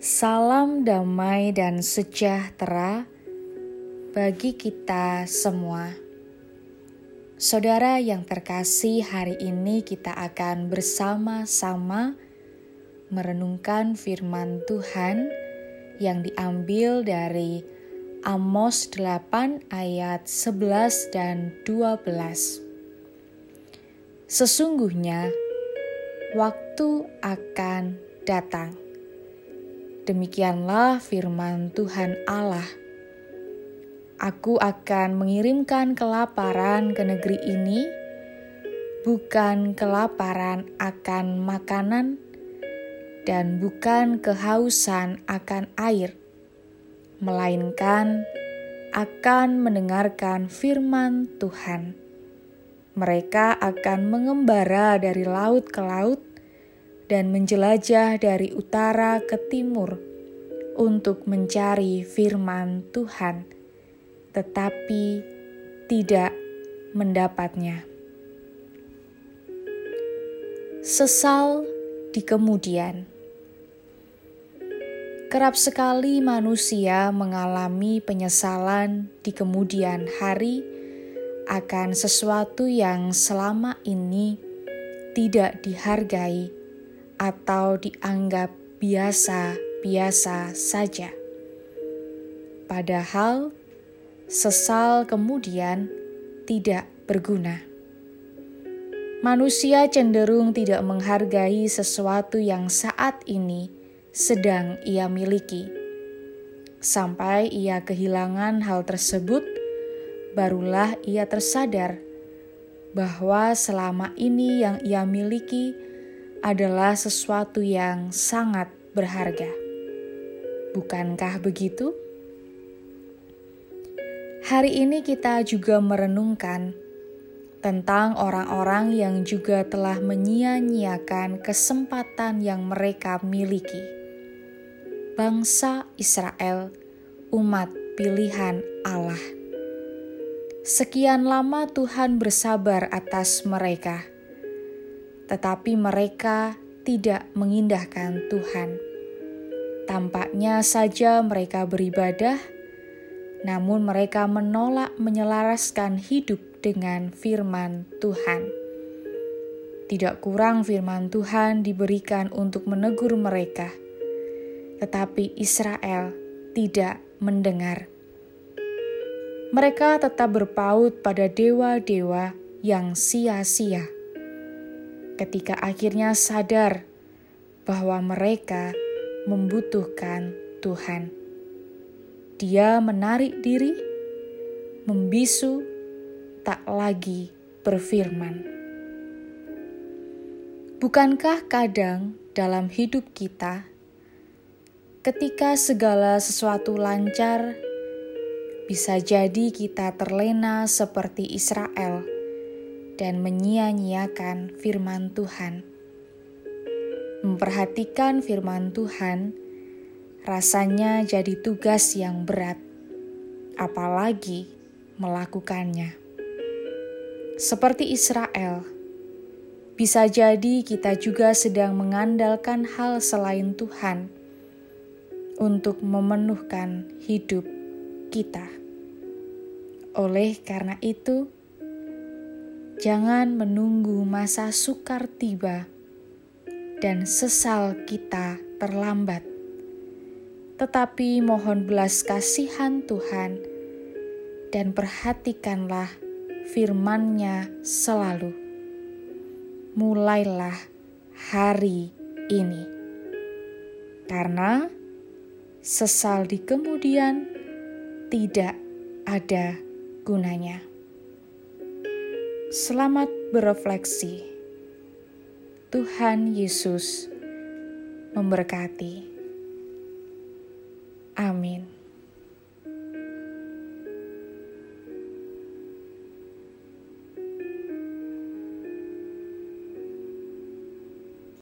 Salam damai dan sejahtera bagi kita semua. Saudara yang terkasih, hari ini kita akan bersama-sama merenungkan firman Tuhan yang diambil dari Amos 8 ayat 11 dan 12. Sesungguhnya waktu akan datang. Demikianlah firman Tuhan Allah. Aku akan mengirimkan kelaparan ke negeri ini, bukan kelaparan akan makanan, dan bukan kehausan akan air, melainkan akan mendengarkan firman Tuhan mereka akan mengembara dari laut ke laut dan menjelajah dari utara ke timur untuk mencari firman Tuhan, tetapi tidak mendapatnya. Sesal di kemudian. Kerap sekali manusia mengalami penyesalan di kemudian hari akan sesuatu yang selama ini tidak dihargai atau dianggap biasa-biasa saja. Padahal sesal kemudian tidak berguna. Manusia cenderung tidak menghargai sesuatu yang saat ini sedang ia miliki, sampai ia kehilangan hal tersebut barulah ia tersadar bahwa selama ini yang ia miliki adalah sesuatu yang sangat berharga. Bukankah begitu? Hari ini kita juga merenungkan tentang orang-orang yang juga telah menyia-nyiakan kesempatan yang mereka miliki. Bangsa Israel, umat pilihan Allah. Sekian lama Tuhan bersabar atas mereka, tetapi mereka tidak mengindahkan Tuhan. Tampaknya saja mereka beribadah, namun mereka menolak menyelaraskan hidup dengan firman Tuhan. Tidak kurang firman Tuhan diberikan untuk menegur mereka, tetapi Israel tidak mendengar mereka tetap berpaut pada dewa-dewa yang sia-sia. Ketika akhirnya sadar bahwa mereka membutuhkan Tuhan, Dia menarik diri, membisu, tak lagi berfirman. Bukankah kadang dalam hidup kita, ketika segala sesuatu lancar, bisa jadi kita terlena seperti Israel dan menyia-nyiakan firman Tuhan. Memperhatikan firman Tuhan rasanya jadi tugas yang berat, apalagi melakukannya. Seperti Israel, bisa jadi kita juga sedang mengandalkan hal selain Tuhan untuk memenuhkan hidup kita. Oleh karena itu, jangan menunggu masa sukar tiba dan sesal kita terlambat, tetapi mohon belas kasihan Tuhan dan perhatikanlah firman-Nya selalu. Mulailah hari ini, karena sesal di kemudian tidak ada gunanya. Selamat berefleksi. Tuhan Yesus memberkati. Amin.